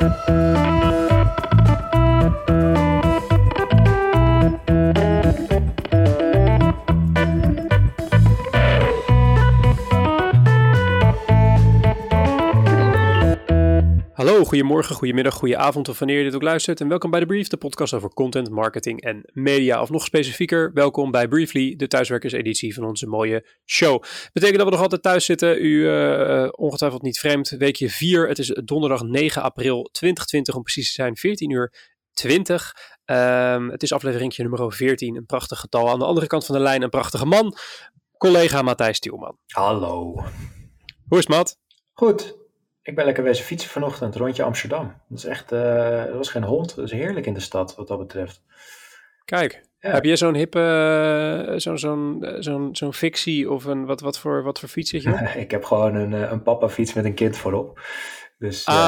Hallo, goedemorgen, goedemiddag, goedenavond of wanneer je dit ook luistert. En welkom bij de Brief, de podcast over content, marketing en media. Of nog specifieker, welkom bij Briefly, de thuiswerkerseditie van onze mooie show. Betekent dat we nog altijd thuis zitten, u uh, ongetwijfeld niet vreemd. Weekje 4, het is donderdag 9 april 2020 om precies te zijn, 14 uur 20. Um, het is afleveringje nummer 14, een prachtig getal. Aan de andere kant van de lijn een prachtige man, collega Matthijs Tielman. Hallo. Hoe is het, Matt? Goed. Ik ben lekker wezen fietsen vanochtend, rondje Amsterdam. Dat is echt, uh, dat was geen hond. Dat is heerlijk in de stad, wat dat betreft. Kijk, ja. heb je zo'n hippe, zo'n zo'n zo'n zo'n fictie of een, wat, wat, voor, wat voor fiets zit je op? ik heb gewoon een, een papa fiets met een kind voorop. Dus, ah, uh,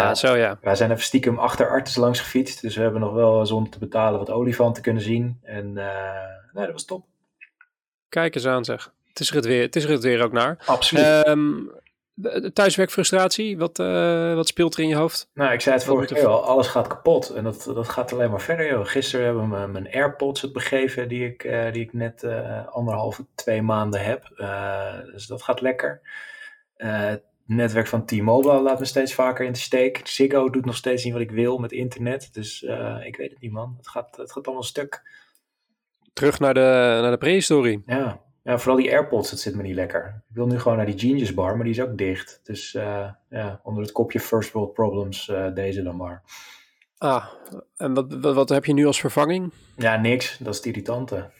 ja, zo ja. Wij zijn even stiekem achter Artis langs gefietst. Dus we hebben nog wel zonder te betalen wat olifanten kunnen zien. En uh, nee, dat was top. Kijk eens aan zeg. Het is er het weer, het is er het weer ook naar. Absoluut. Um, thuiswerkfrustratie, wat, uh, wat speelt er in je hoofd? Nou, ik zei het vorige keer al, alles gaat kapot. En dat, dat gaat alleen maar verder. Joh. Gisteren hebben we mijn AirPods het begeven, die ik, uh, die ik net uh, anderhalve, twee maanden heb. dus dat gaat lekker. het netwerk van T-Mobile laat me steeds vaker in de steek. Ziggo doet nog steeds niet wat ik wil met internet. Dus ik weet het niet, man. Het gaat, het gaat allemaal stuk. Terug naar de, naar de prehistorie. Ja, ja, vooral die AirPods, dat zit me niet lekker. Ik wil nu gewoon naar die Genius Bar, maar die is ook dicht. Dus uh, ja, onder het kopje First World Problems uh, deze dan maar. Ah, en wat, wat, wat, heb je nu als vervanging? Ja, niks. Dat is het irritante.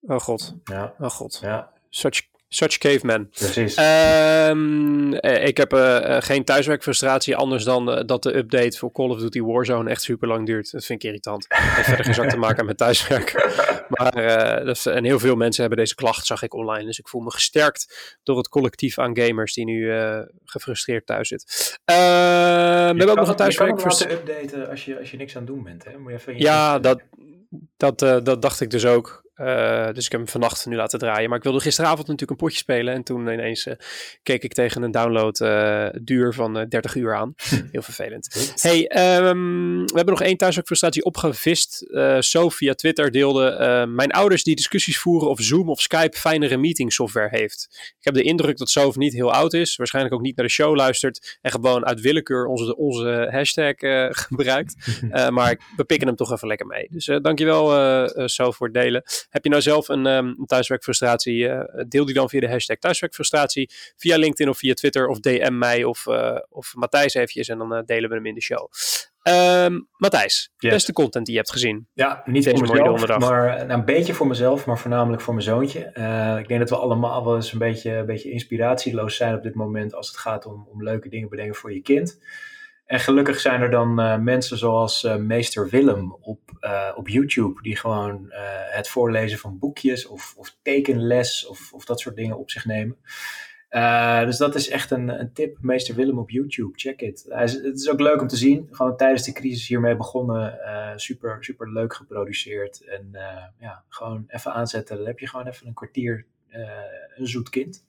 Oh god. Ja. Oh god. Ja. Such Such caveman. Precies. Um, ik heb uh, geen thuiswerkfrustratie anders dan uh, dat de update voor Call of Duty Warzone echt super lang duurt. Dat vind ik irritant. Het heeft verder geen zak te maken met thuiswerk. Maar dat, en heel veel mensen hebben deze klacht, zag ik online. Dus ik voel me gesterkt door het collectief aan gamers die nu gefrustreerd thuis zit. Uh, we hebben ook nog een thuiswerk. Je kan updaten als je, als je niks aan het doen bent. Hè? Moet je even ja, dat, dat, dat dacht ik dus ook. Uh, dus ik heb hem vannacht nu laten draaien. Maar ik wilde gisteravond natuurlijk een potje spelen. En toen ineens uh, keek ik tegen een download uh, duur van 30 uur aan. Heel vervelend. hey, um, we hebben nog één thuiswerkfrustratie opgevist. So via Twitter deelde mijn ouders die discussies voeren of Zoom of Skype fijnere meeting software heeft. Ik heb de indruk dat Sof niet heel oud is. Waarschijnlijk ook niet naar de show luistert. En gewoon uit willekeur onze, onze hashtag gebruikt. maar we pikken hem toch even lekker mee. Dus dankjewel So voor het delen. Heb je nou zelf een, um, thuiswerkfrustratie? Uh, deel die dan via de hashtag thuiswerkfrustratie. Via LinkedIn of via Twitter of DM mij of, uh, of Matthijs eventjes en dan uh, delen we hem in de show. Um, Matthijs, yes. beste content die je hebt gezien. Ja, niet Deze voor mezelf, maar nou, een beetje voor mezelf, maar voornamelijk voor mijn zoontje. ik denk dat we allemaal wel eens een beetje, een beetje inspiratieloos zijn op dit moment als het gaat om, om leuke dingen bedenken voor je kind. En gelukkig zijn er dan uh, mensen zoals uh, meester Willem op, uh, op YouTube, die gewoon het voorlezen van boekjes of, of tekenles of, of dat soort dingen op zich nemen. dus dat is echt een, een tip, meester Willem op YouTube, check it. Het is ook leuk om te zien, gewoon tijdens de crisis hiermee begonnen, super, super leuk geproduceerd. En ja, gewoon even aanzetten, dan heb je gewoon even een kwartier een zoet kind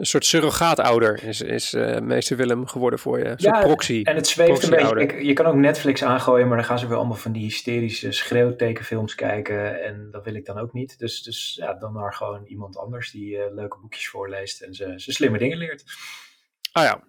een soort surrogaatouder is, is uh, meester Willem geworden voor je. Een ja, soort proxy. En het zweeft een beetje. Ik, je kan ook Netflix aangooien, maar dan gaan ze weer allemaal van die hysterische schreeuwtekenfilms kijken. En dat wil ik dan ook niet. Dus, dus ja, dan maar gewoon iemand anders die uh, leuke boekjes voorleest en ze, ze slimme dingen leert. Ah ja,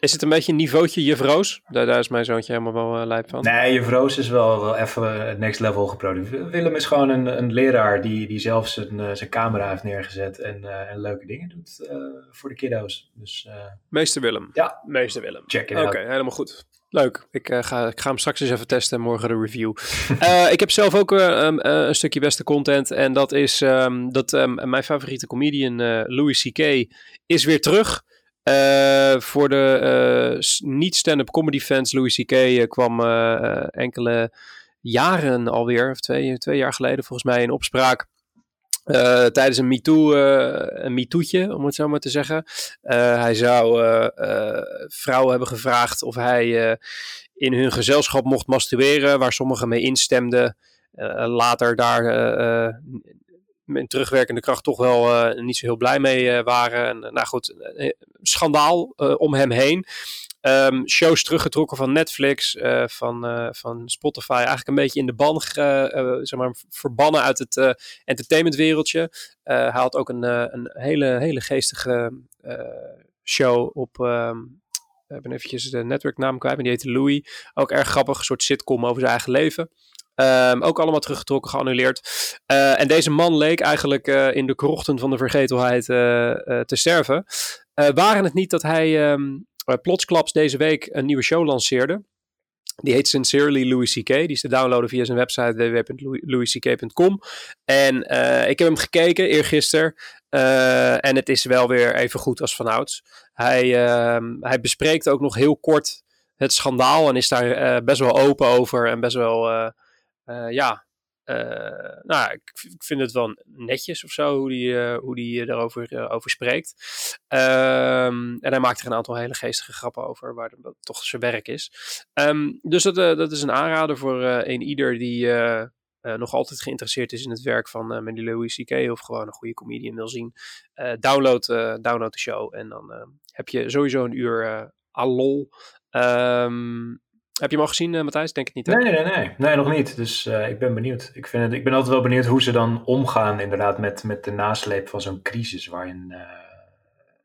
is het een beetje een niveautje Juf Roos? Daar, daar is mijn zoontje helemaal wel uh, lijp van. Nee, Juf Roos is wel, wel even het next level geproduceerd. Willem is gewoon een, een leraar die, die zelf zijn, uh, zijn camera heeft neergezet en, uh, en leuke dingen doet voor de kiddo's. Dus, Meester Willem. Ja. Meester Willem. Check it Oké, okay, helemaal goed. Leuk. Ik, ga, ik ga hem straks eens even testen en morgen de review. ik heb zelf ook um, een stukje beste content. En dat is um, dat um, mijn favoriete comedian Louis C.K. is weer terug. Uh, voor de uh, niet-stand-up comedy fans, Louis C.K. Uh, kwam enkele jaren alweer, of twee, twee jaar geleden volgens mij, in opspraak. tijdens een MeToo, een MeToo'tje, om het zo maar te zeggen. hij zou vrouwen hebben gevraagd of hij in hun gezelschap mocht masturberen, waar sommigen mee instemden. later daar met terugwerkende kracht toch wel uh, niet zo heel blij mee uh, waren. En, uh, nou goed, schandaal om hem heen. Um, shows teruggetrokken van Netflix, van, van Spotify. Eigenlijk een beetje in de ban, zeg maar, verbannen uit het entertainmentwereldje. hij had ook een, een hele, hele geestige show op... Um, ik eventjes de netwerknaam kwijt, maar die heette Louis. Ook erg grappig, een soort sitcom over zijn eigen leven. Um, ook allemaal teruggetrokken, geannuleerd. Uh, en deze man leek eigenlijk uh, in de krochten van de vergetelheid uh, te sterven. waren het niet dat hij um, plotsklaps deze week een nieuwe show lanceerde? Die heet Sincerely Louis C.K. Die is te downloaden via zijn website www.louisck.com. En ik heb hem gekeken eergisteren. en het is wel weer even goed als vanouds. Hij, uh, hij bespreekt ook nog heel kort het schandaal. En is daar uh, best wel open over. En best wel, uh, ja. nou, ik, ik, vind het wel netjes of zo hoe die, hoe die daarover over spreekt. Um, en hij maakt er een aantal hele geestige grappen over, waar dat toch zijn werk is. Um, dus dat, dat is een aanrader voor een ieder die uh, nog altijd geïnteresseerd is in het werk van uh, Mandy Louis C.K. of gewoon een goede comedian wil zien, uh, download, download de show en dan heb je sowieso een uur alol. Um, heb je hem al gezien, Matthijs? Denk ik niet. Hè? Nee, nee, nee, nee, nog niet. Dus ik ben benieuwd. Ik, vind het, ik ben altijd wel benieuwd hoe ze dan omgaan, inderdaad, met, met de nasleep van zo'n crisis. Waarin,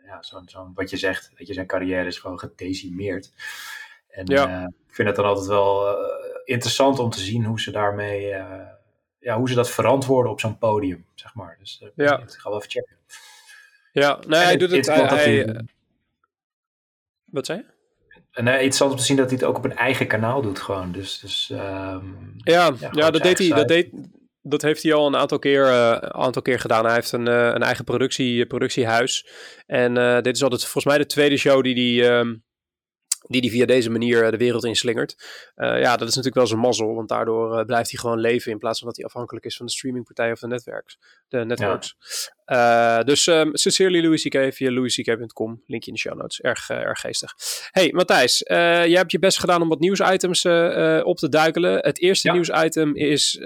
ja, zo'n, zo'n, wat je zegt, dat je zijn carrière is gewoon gedecimeerd. En ja. ik vind het dan altijd wel interessant om te zien hoe ze daarmee, uh, ja, hoe ze dat verantwoorden op zo'n podium, zeg maar. Dus uh, ja. ik ga wel even checken. Ja, nee, hij doet het. Hij, hij, wat zei je? En uh, interessant om te zien dat hij het ook op een eigen kanaal doet, gewoon. Dus, dus um, ja, ja, ja dat deed hij. Dat, deed, dat heeft hij al een aantal keer, uh, aantal keer gedaan. Hij heeft een, uh, een eigen productie, productiehuis. En uh, dit is altijd volgens mij de tweede show die hij. Um, die die via deze manier eh, de wereld inslingert. Uh, ja, dat is natuurlijk wel zijn mazzel, want daardoor uh, blijft hij gewoon leven in plaats van dat hij afhankelijk is van de streamingpartij of de netwerks. De networks. Ja. Uh, dus um, sincerely Louis C.K. via louisck.com, linkje in de show notes. Erg, erg geestig. Hey Matthijs, jij hebt je best gedaan om wat nieuwsitems op te duikelen. Het eerste ja. nieuwsitem is,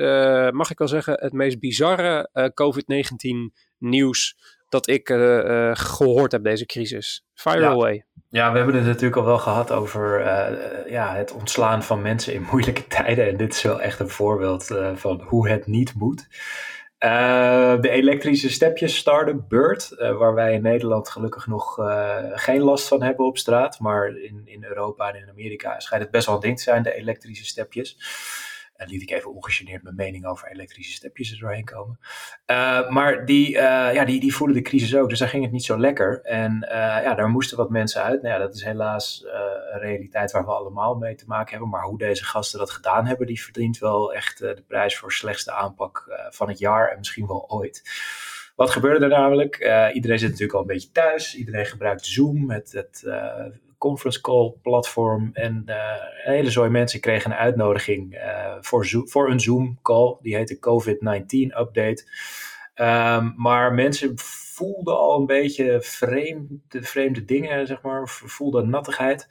mag ik wel zeggen, het meest bizarre COVID-19 nieuws dat ik gehoord heb deze crisis. Fire ja. away. Ja, we hebben het natuurlijk al wel gehad over uh, ja, het ontslaan van mensen in moeilijke tijden. En dit is wel echt een voorbeeld uh, van hoe het niet moet. Uh, de elektrische stepjes starten, Bird, waar wij in Nederland gelukkig nog geen last van hebben op straat. Maar in, in Europa en in Amerika schijnt het best wel een ding te zijn, de elektrische stepjes. En liet ik even ongegeneerd mijn mening over elektrische stepjes er doorheen komen. Uh, maar die, uh, ja, die, die de crisis ook, dus daar ging het niet zo lekker. En uh, ja, daar moesten wat mensen uit. Nou ja, dat is helaas een realiteit waar we allemaal mee te maken hebben. Maar hoe deze gasten dat gedaan hebben, die verdient wel echt de prijs voor slechtste aanpak van het jaar en misschien wel ooit. Wat gebeurde er namelijk? iedereen zit natuurlijk al een beetje thuis. Iedereen gebruikt Zoom, het, het conference call platform. En uh, een hele zooi mensen kregen een uitnodiging uh, voor, voor een Zoom call. Die heette COVID-19 update. Um, maar mensen voelden al een beetje vreemde, vreemde dingen, zeg maar. Voelden nattigheid.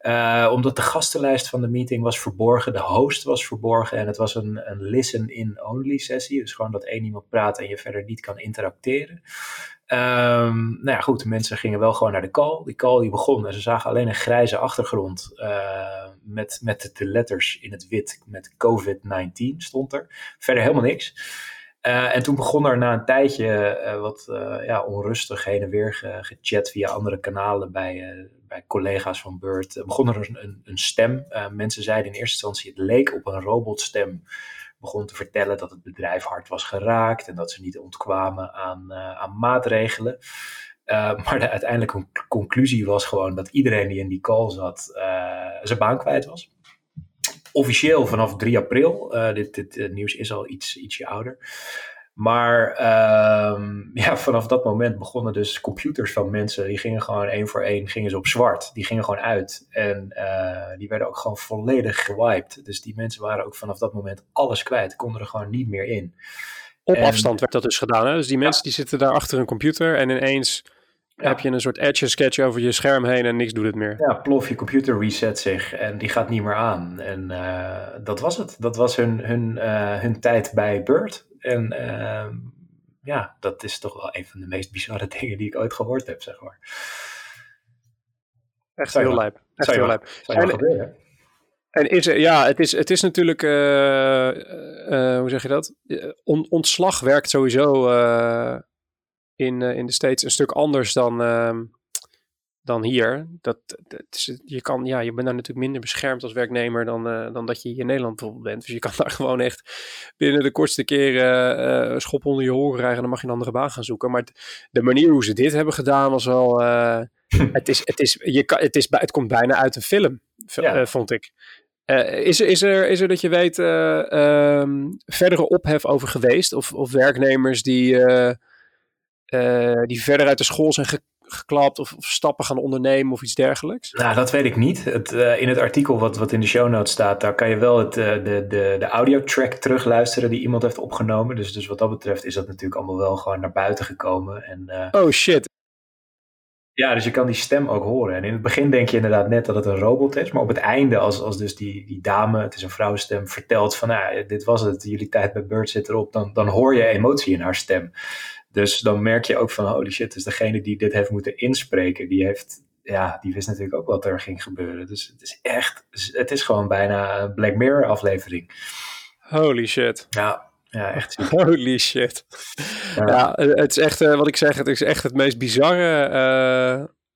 Uh, omdat de gastenlijst van de meeting was verborgen. De host was verborgen. En het was een, een listen-in-only sessie. Dus gewoon dat één iemand praat en je verder niet kan interacteren. Um, nou ja, goed, de mensen gingen wel gewoon naar de call. Die call die begon en ze zagen alleen een grijze achtergrond uh, met, met de letters in het wit met COVID-19 stond er. Verder helemaal niks. Uh, en toen begon er na een tijdje uh, wat ja, onrustig heen en weer ge gechat via andere kanalen bij, bij collega's van Beurt. begon er een, een stem. mensen zeiden in eerste instantie het leek op een robotstem begon te vertellen dat het bedrijf hard was geraakt en dat ze niet ontkwamen aan, uh, aan maatregelen. Uh, maar de uiteindelijke conclusie was gewoon dat iedereen die in die call zat uh, zijn baan kwijt was. Officieel vanaf 3 april. dit, dit nieuws is al iets, ietsje ouder. Maar uh, ja, vanaf dat moment begonnen dus computers van mensen, die gingen gewoon één voor één gingen ze op zwart. Die gingen gewoon uit. En uh, die werden ook gewoon volledig gewiped. Dus die mensen waren ook vanaf dat moment alles kwijt, konden er gewoon niet meer in. Op en, afstand werd dat dus gedaan. Hè? Dus die mensen ja. die zitten daar achter een computer en ineens ja. heb je een soort edge sketch over je scherm heen en niks doet het meer. Ja, plof, je computer reset zich en die gaat niet meer aan. En uh, dat was het. Dat was hun, hun, uh, hun tijd bij Bird. En uh, ja, dat is toch wel een van de meest bizarre dingen die ik ooit gehoord heb, zeg maar. Echt heel lijp. Echt heel lijp. En, en is ja, het is, het is natuurlijk, uh, uh, hoe zeg je dat? On, ontslag werkt sowieso uh, in, in de States een stuk anders dan, ehm, dan hier. Dat, dat is, je, kan, ja, je bent daar natuurlijk minder beschermd als werknemer dan, uh, dan dat je hier in Nederland bijvoorbeeld bent. Dus je kan daar gewoon echt binnen de kortste keren uh, schop onder je horen krijgen en dan mag je een andere baan gaan zoeken. Maar de manier hoe ze dit hebben gedaan was wel... Het, is, het, is, je kan, het, is, het komt bijna uit een film, ja. vond ik. is, er, is, er, is er dat je weet um, verdere ophef over geweest? Of, of werknemers die, die verder uit de school zijn geklapt of, of, stappen gaan ondernemen of iets dergelijks? Nou, dat weet ik niet. Het, uh, in het artikel wat, wat in de show notes staat, daar kan je wel het, uh, de, de, de audio track terugluisteren die iemand heeft opgenomen. Dus, dus wat dat betreft is dat natuurlijk allemaal wel gewoon naar buiten gekomen. En, oh shit. Ja, dus je kan die stem ook horen. En in het begin denk je inderdaad net dat het een robot is. Maar op het einde, als, als dus die, die dame, het is een vrouwenstem, vertelt van nou, dit was het, jullie tijd bij Bird zit erop. Dan, dan hoor je emotie in haar stem. Dus dan merk je ook van holy shit, dus degene die dit heeft moeten inspreken, die heeft, ja, die wist natuurlijk ook wat er ging gebeuren. Dus het is echt, het is gewoon bijna een Black Mirror aflevering. Holy shit. Ja, ja, echt. Holy shit. Ja. het is echt, uh, wat ik zeg, het is echt het meest bizarre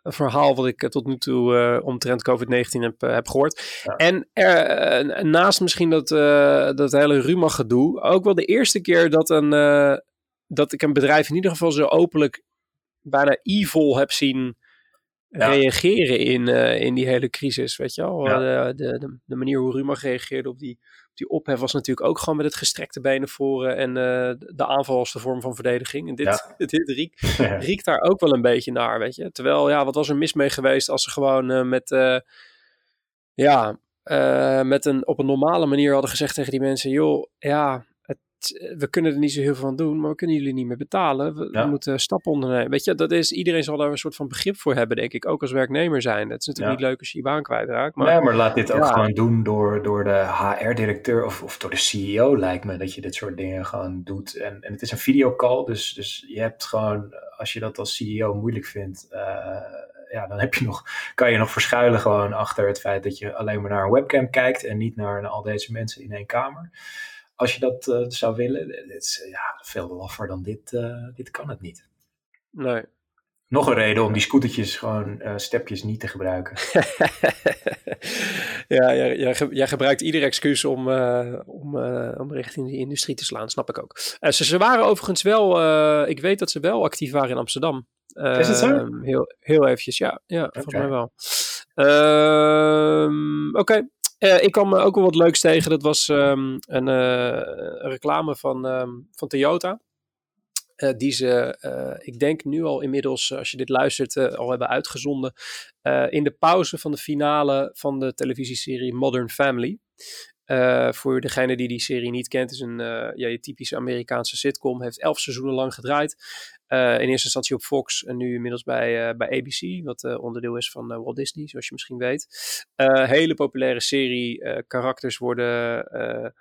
uh, verhaal wat ik tot nu toe uh, omtrent COVID-19 heb, heb gehoord. Ja. En er, naast misschien dat, dat hele Ruma gedoe, ook wel de eerste keer dat een, dat ik een bedrijf in ieder geval zo openlijk bijna evil heb zien reageren in, uh, in die hele crisis. Weet je wel? De, de, de, manier hoe Ruma reageerde op die, op die ophef was natuurlijk ook gewoon met het gestrekte benen voren en uh, de aanval als de vorm van verdediging. En dit, dit riekt, riekt daar ook wel een beetje naar, weet je. Terwijl, ja, wat was er mis mee geweest als ze gewoon uh, met, ja, met een, op een normale manier hadden gezegd tegen die mensen, joh, ja, we kunnen er niet zo heel veel van doen, maar we kunnen jullie niet meer betalen. We, moeten stappen ondernemen. Weet je, dat is, iedereen zal daar een soort van begrip voor hebben, denk ik. Ook als werknemer zijn. Het is natuurlijk niet leuk als je je baan kwijtraakt. Maar, nee, maar laat dit ook gewoon doen door, door de HR-directeur of, of door de CEO, lijkt me. Dat je dit soort dingen gewoon doet. En, en het is een videocall, dus, dus je hebt gewoon, als je dat als CEO moeilijk vindt, uh, ja, dan heb je nog, kan je nog verschuilen gewoon achter het feit dat je alleen maar naar een webcam kijkt en niet naar al deze mensen in één kamer als je dat uh, zou willen, het is ja, veel laffer dan dit. Uh, dit kan het niet. Nee. Nog een reden om die scootertjes gewoon uh, stepjes niet te gebruiken. ja, jij, jij, jij, gebruikt ieder excuus om, om, om richting die industrie te slaan, snap ik ook. ze, ze waren overigens wel, ik weet dat ze wel actief waren in Amsterdam. Is het zo? Ehm, heel, heel eventjes, ja. Ja, okay. volgens mij wel. Ehm, oké, uh, ik kwam ook wel wat leuks tegen. Dat was um, een, een, reclame van, um, van Toyota. Uh, die ze, ik denk nu al inmiddels, als je dit luistert, al hebben uitgezonden. in de pauze van de finale van de televisieserie Modern Family. Voor degene die die serie niet kent, is een ja, je typische Amerikaanse sitcom. Heeft elf seizoenen lang gedraaid. Uh, in eerste instantie op Fox en nu inmiddels bij, uh, bij ABC, wat uh, onderdeel is van Walt Disney, zoals je misschien weet. hele populaire serie. karakters worden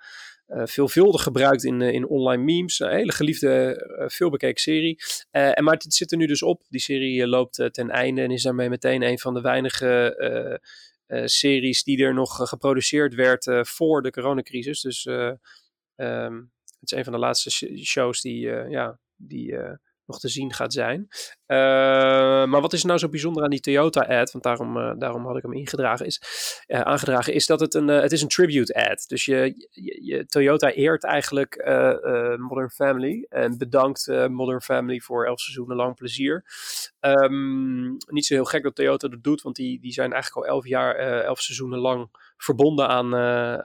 veelvuldig gebruikt in, in online memes. Een hele geliefde, veelbekeken serie. en maar het zit er nu dus op. Die serie loopt ten einde en is daarmee meteen een van de weinige series die er nog geproduceerd werd voor de coronacrisis. Dus um, het is een van de laatste shows die, ja, die nog te zien gaat zijn. Uh, maar wat is nou zo bijzonder aan die Toyota-ad? Want daarom, uh, daarom had ik hem ingedragen. Is, uh, aangedragen. Is dat het een, het is een tribute-ad. Dus je, je, Toyota eert eigenlijk Modern Family. En bedankt Modern Family voor elf seizoenen lang plezier. Um, niet zo heel gek dat Toyota dat doet. Want die, die zijn eigenlijk al elf jaar, elf seizoenen lang verbonden aan,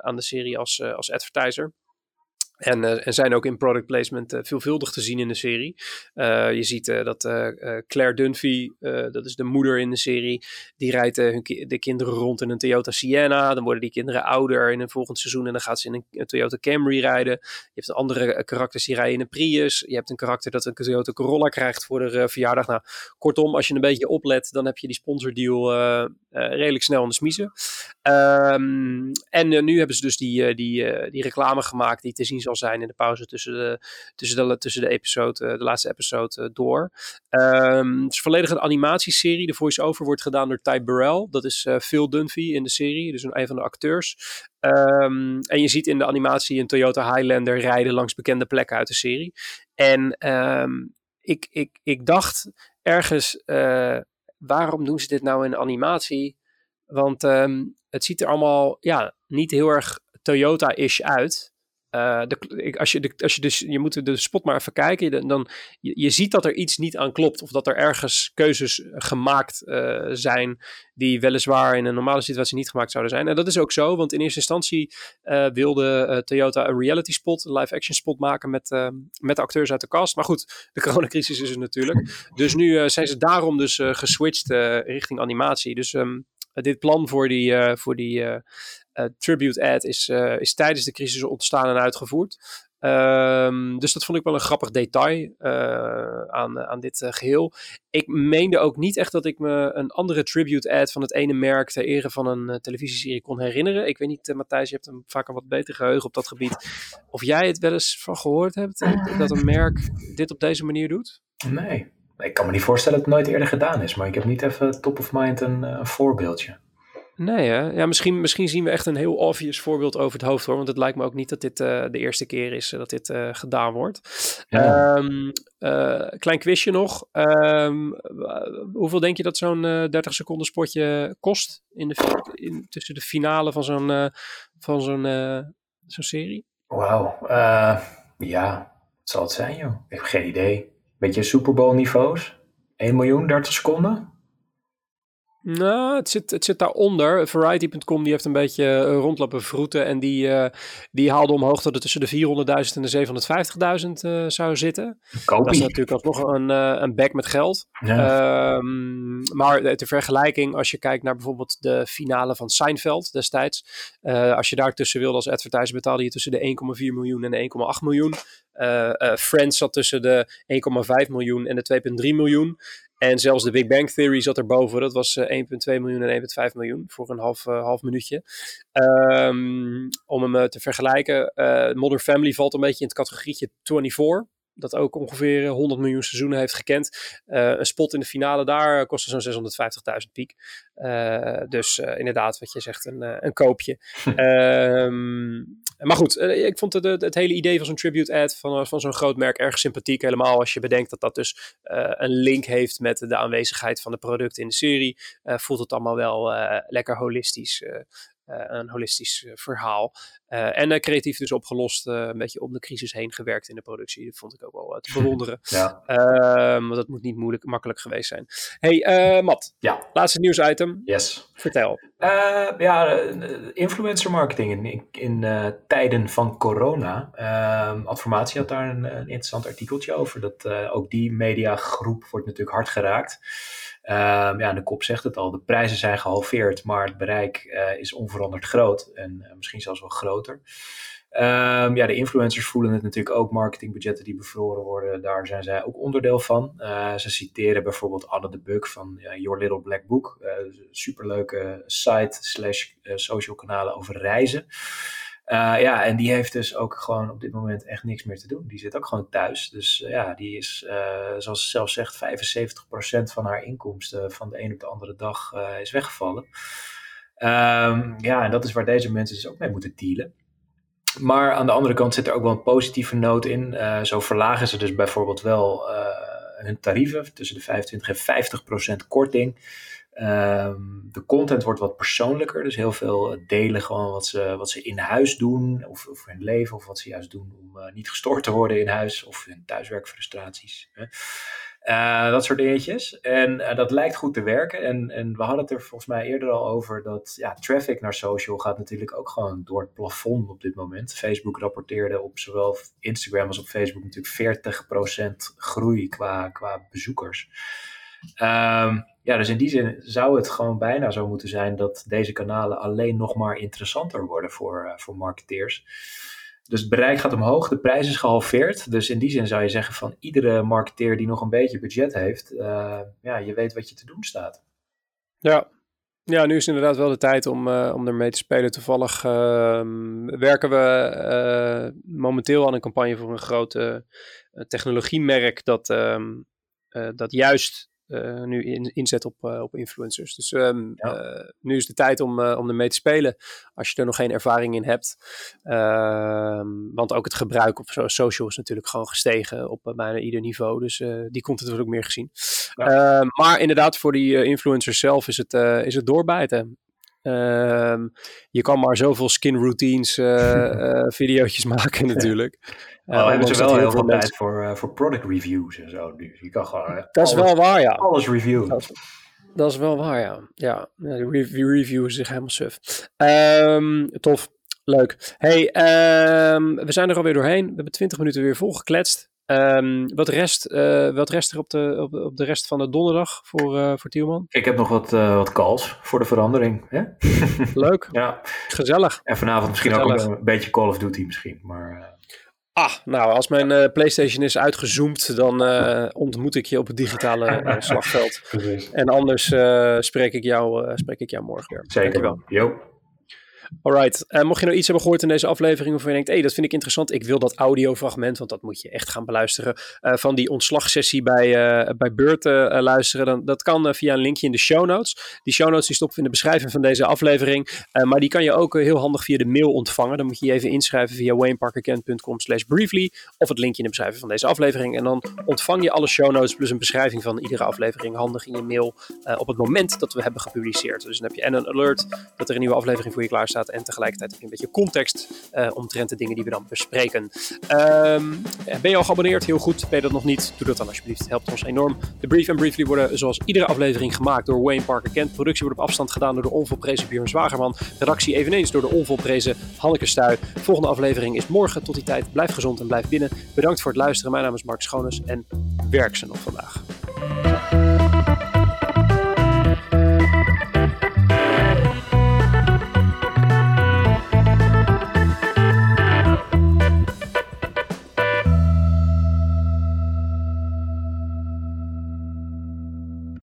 aan de serie als, als advertiser. En, uh, en, zijn ook in product placement uh, veelvuldig te zien in de serie. Uh, je ziet dat Claire Dunphy, dat is de moeder in de serie, die rijdt hun de kinderen rond in een Toyota Sienna. Dan worden die kinderen ouder in een volgend seizoen en dan gaat ze in een, een Toyota Camry rijden. Je hebt andere karakters die rijden in een Prius. Je hebt een karakter dat een Toyota Corolla krijgt voor de verjaardag. Nou, kortom, als je een beetje oplet, dan heb je die sponsordeal redelijk snel aan de smiezen. Ehm, en nu hebben ze dus die, die, die reclame gemaakt die te zien zal zijn in de pauze tussen de, tussen de, tussen de, episode, de laatste episode door. Um, het is volledig een animatieserie. De voice-over wordt gedaan door Ty Burrell. Dat is Phil Dunphy in de serie, dus een, van de acteurs. Um, en je ziet in de animatie een Toyota Highlander rijden langs bekende plekken uit de serie. En um, ik, ik, ik dacht ergens, waarom doen ze dit nou in animatie? Want het ziet er allemaal ja, niet heel erg Toyota-ish uit. Uh, de, als je, de, als je, dus, je moet de spot maar even kijken. Dan, je, je ziet dat er iets niet aan klopt. Of dat er ergens keuzes gemaakt uh, zijn. die weliswaar in een normale situatie niet gemaakt zouden zijn. En dat is ook zo, want in eerste instantie wilde Toyota een reality spot, een live action spot maken met, met acteurs uit de cast. Maar goed, de coronacrisis is er natuurlijk. Dus nu zijn ze daarom dus geswitcht richting animatie. Dus um, dit plan voor die, voor die tribute ad is, uh, is tijdens de crisis ontstaan en uitgevoerd. Um, dus dat vond ik wel een grappig detail uh, aan, aan dit geheel. Ik meende ook niet echt dat ik me een andere tribute ad van het ene merk ter ere van een televisieserie kon herinneren. Ik weet niet, Matthijs, je hebt een, vaak een wat beter geheugen op dat gebied. Of jij het wel eens van gehoord hebt, dat een merk dit op deze manier doet? Nee, ik kan me niet voorstellen dat het nooit eerder gedaan is. Maar ik heb niet even top of mind een, een voorbeeldje. Nee, hè? Ja, misschien, misschien zien we echt een heel obvious voorbeeld over het hoofd hoor. Want het lijkt me ook niet dat dit uh, de eerste keer is uh, dat dit uh, gedaan wordt. Ja. Um, klein quizje nog. Um, hoeveel denk je dat zo'n 30 seconden spotje kost in de, in, tussen de finale van zo'n van zo'n zo'n serie? Wauw. ja, wat zal het zijn joh? Ik heb geen idee. Beetje Super Bowl niveaus? 1 miljoen, 30 seconden? Nou, het zit, het zit daaronder. Variety.com die heeft een beetje uh, rondlopen vroeten. En die, uh, die haalde omhoog dat het tussen de 400.000 en de 750.000 uh, zou zitten. Kopie. Dat is natuurlijk alsnog een, uh, een bek met geld. Ja. Um, maar de vergelijking, als je kijkt naar bijvoorbeeld de finale van Seinfeld destijds. als je daar tussen wilde als advertiser betaalde je tussen de 1,4 miljoen en de 1,8 miljoen. Friends zat tussen de 1,5 miljoen en de 2,3 miljoen. En zelfs de Big Bang Theory zat erboven. Dat was 1,2 eh, miljoen en 1,5 miljoen voor een half, uh, half minuutje. Um, om hem uh, te vergelijken, Modern Family valt een beetje in het categorietje 24 dat ook ongeveer 100 miljoen seizoenen heeft gekend. Uh, een spot in de finale daar kostte zo'n 650.000 piek. Uh, dus uh, inderdaad, wat je zegt, een, een koopje. um, maar goed, ik vond het, het, hele idee van zo'n tribute ad van, van zo'n groot merk erg sympathiek. Helemaal als je bedenkt dat dat dus een link heeft met de aanwezigheid van de producten in de serie. voelt het allemaal wel lekker holistisch. Uh, een holistisch uh, verhaal. Uh, en creatief dus opgelost, een beetje om de crisis heen gewerkt in de productie. Dat vond ik ook wel te bewonderen. ja. Ehm, want dat moet niet moeilijk, makkelijk geweest zijn. Hey, Matt. Ja. Laatste nieuwsitem. Yes. Vertel. ja, influencer marketing in, in tijden van corona. Ehm, Adformatie had daar een, een, interessant artikeltje over. Dat ook die mediagroep wordt natuurlijk hard geraakt. Um, ja, de kop zegt het al, de prijzen zijn gehalveerd, maar het bereik uh, is onveranderd groot en uh, misschien zelfs wel groter. Um, ja, de influencers voelen het natuurlijk ook, marketingbudgetten die bevroren worden, daar zijn zij ook onderdeel van. Uh, ze citeren bijvoorbeeld Anne de Buck van Your Little Black Book, superleuke site slash social kanalen over reizen. Uh, ja, en die heeft dus ook gewoon op dit moment echt niks meer te doen. Die zit ook gewoon thuis. Dus uh, ja, die is, uh, zoals ze zelf zegt, 75% van haar inkomsten van de een op de andere dag is weggevallen. Um, ja, en dat is waar deze mensen dus ook mee moeten dealen. Maar aan de andere kant zit er ook wel een positieve noot in. zo verlagen ze dus bijvoorbeeld wel hun tarieven tussen de 25 en 50% korting. Um, de content wordt wat persoonlijker, dus heel veel delen gewoon wat ze, wat ze in huis doen, of, of hun leven, of wat ze juist doen om uh, niet gestoord te worden in huis, of hun thuiswerkfrustraties. Uh, dat soort dingetjes. En dat lijkt goed te werken. En, en we hadden het er volgens mij eerder al over dat ja, traffic naar social gaat natuurlijk ook gewoon door het plafond op dit moment. Facebook rapporteerde op zowel Instagram als op Facebook natuurlijk 40% groei qua, qua bezoekers. Um, ja, dus in die zin zou het gewoon bijna zo moeten zijn dat deze kanalen alleen nog maar interessanter worden voor, uh, voor marketeers. Dus het bereik gaat omhoog, de prijs is gehalveerd. Dus in die zin zou je zeggen van iedere marketeer die nog een beetje budget heeft, uh, ja, je weet wat je te doen staat. Ja, Ja, nu is inderdaad wel de tijd om, uh, om ermee te spelen. Toevallig ehm, werken we momenteel aan een campagne voor een groot technologiemerk dat, ehm, dat juist uh, nu in, inzet op, uh, op influencers. Dus um, ja. uh, nu is de tijd om, om ermee te spelen als je er nog geen ervaring in hebt. Ehm, want ook het gebruik op social is natuurlijk gewoon gestegen op bijna ieder niveau. Dus die komt het ook meer gezien. Ja. Ehm, maar inderdaad, voor die influencers zelf is het, is het doorbijten. Je kan maar zoveel skin routines video's maken natuurlijk. Uh, oh, hebben ze wel heel veel tijd voor, voor product reviews en zo. Je kan gewoon dat is wel waar, ja. alles reviewen. Dat, dat, is wel waar, ja. Ja, de review, review is zich helemaal suf. Um, tof, leuk. Hey, um, we zijn er alweer doorheen. We hebben 20 minuten weer volgekletst. Um, wat, rest, uh, wat rest er op de, op, op, de rest van de donderdag voor, uh, voor Tielman? Ik heb nog wat, uh, wat calls voor de verandering. Hè? Leuk. ja. Gezellig. En vanavond misschien Gezellig. ook een, een, beetje Call of Duty misschien. Maar, Ah, nou, als mijn PlayStation is uitgezoomd, dan ontmoet ik je op het digitale slagveld. Precies. En anders spreek, ik jou, spreek ik jou morgen weer. Zeker wel. Jo. Alright. Uh, mocht je nou iets hebben gehoord in deze aflevering waarvan je denkt, hé, hey, dat vind ik interessant. Ik wil dat audiofragment, want dat moet je echt gaan beluisteren, uh, van die ontslagsessie bij, uh, bij Beurt luisteren. Dan, dat kan via een linkje in de show notes. Die show notes die stoppen in de beschrijving van deze aflevering. maar die kan je ook heel handig via de mail ontvangen. Dan moet je je even inschrijven via wayneparkerkent.com slash briefly of het linkje in de beschrijving van deze aflevering. En dan ontvang je alle show notes plus een beschrijving van iedere aflevering handig in je mail op het moment dat we hebben gepubliceerd. Dus dan heb je en een alert dat er een nieuwe aflevering voor je klaar staat en tegelijkertijd heb je een beetje context uh, omtrent de dingen die we dan bespreken. Um, ben je al geabonneerd? Heel goed. Ben je dat nog niet? Doe dat dan alsjeblieft. Het helpt ons enorm. De Brief en Briefly worden zoals iedere aflevering gemaakt door Wayne Parker Kent. Productie wordt op afstand gedaan door de onvolprezen Björn Zwagerman. Redactie eveneens door de onvolprezen Hanneke Stuy. Volgende aflevering is morgen. Tot die tijd, blijf gezond en blijf binnen. Bedankt voor het luisteren. Mijn naam is Mark Schoones en werk ze nog vandaag.